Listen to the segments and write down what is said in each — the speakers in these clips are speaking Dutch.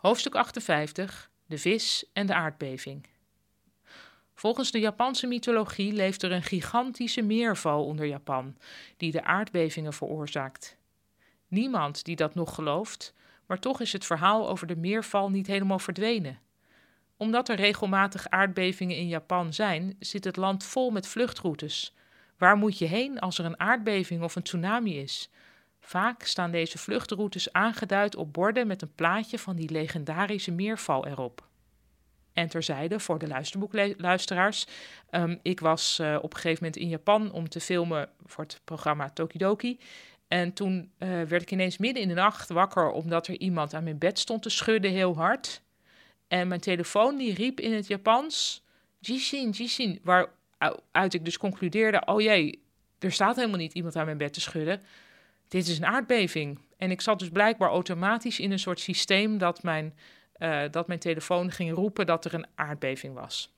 Hoofdstuk 58: De vis en de aardbeving. Volgens de Japanse mythologie leeft er een gigantische meerval onder Japan, die de aardbevingen veroorzaakt. Niemand die dat nog gelooft, maar toch is het verhaal over de meerval niet helemaal verdwenen. Omdat er regelmatig aardbevingen in Japan zijn, zit het land vol met vluchtroutes. Waar moet je heen als er een aardbeving of een tsunami is? Vaak staan deze vluchtroutes aangeduid op borden met een plaatje van die legendarische meerval erop. En terzijde, voor de luisterboekluisteraars, um, ik was uh, op een gegeven moment in Japan om te filmen voor het programma Tokidoki. En toen uh, werd ik ineens midden in de nacht wakker omdat er iemand aan mijn bed stond te schudden heel hard. En mijn telefoon die riep in het Japans, Jishin, Jishin, waaruit ik dus concludeerde, oh jee, er staat helemaal niet iemand aan mijn bed te schudden dit is een aardbeving. En ik zat dus blijkbaar automatisch in een soort systeem dat mijn, uh, dat mijn telefoon ging roepen dat er een aardbeving was.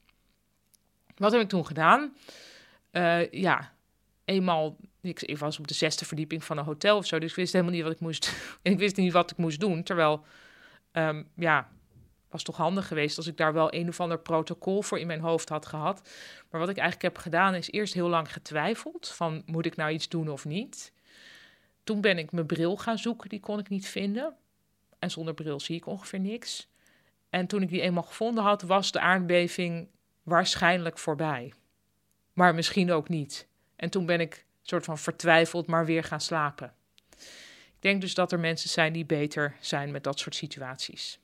Wat heb ik toen gedaan? Uh, ja, eenmaal, ik, was op de zesde verdieping van een hotel of zo, dus ik wist helemaal niet wat ik moest. ik wist niet wat ik moest doen. Terwijl, um, ja, was toch handig geweest als ik daar wel een of ander protocol voor in mijn hoofd had gehad. Maar wat ik eigenlijk heb gedaan is eerst heel lang getwijfeld van moet ik nou iets doen of niet. Toen ben ik mijn bril gaan zoeken, die kon ik niet vinden. En zonder bril zie ik ongeveer niks. En toen ik die eenmaal gevonden had, was de aardbeving waarschijnlijk voorbij. Maar misschien ook niet. En toen ben ik soort van vertwijfeld, maar weer gaan slapen. Ik denk dus dat er mensen zijn die beter zijn met dat soort situaties.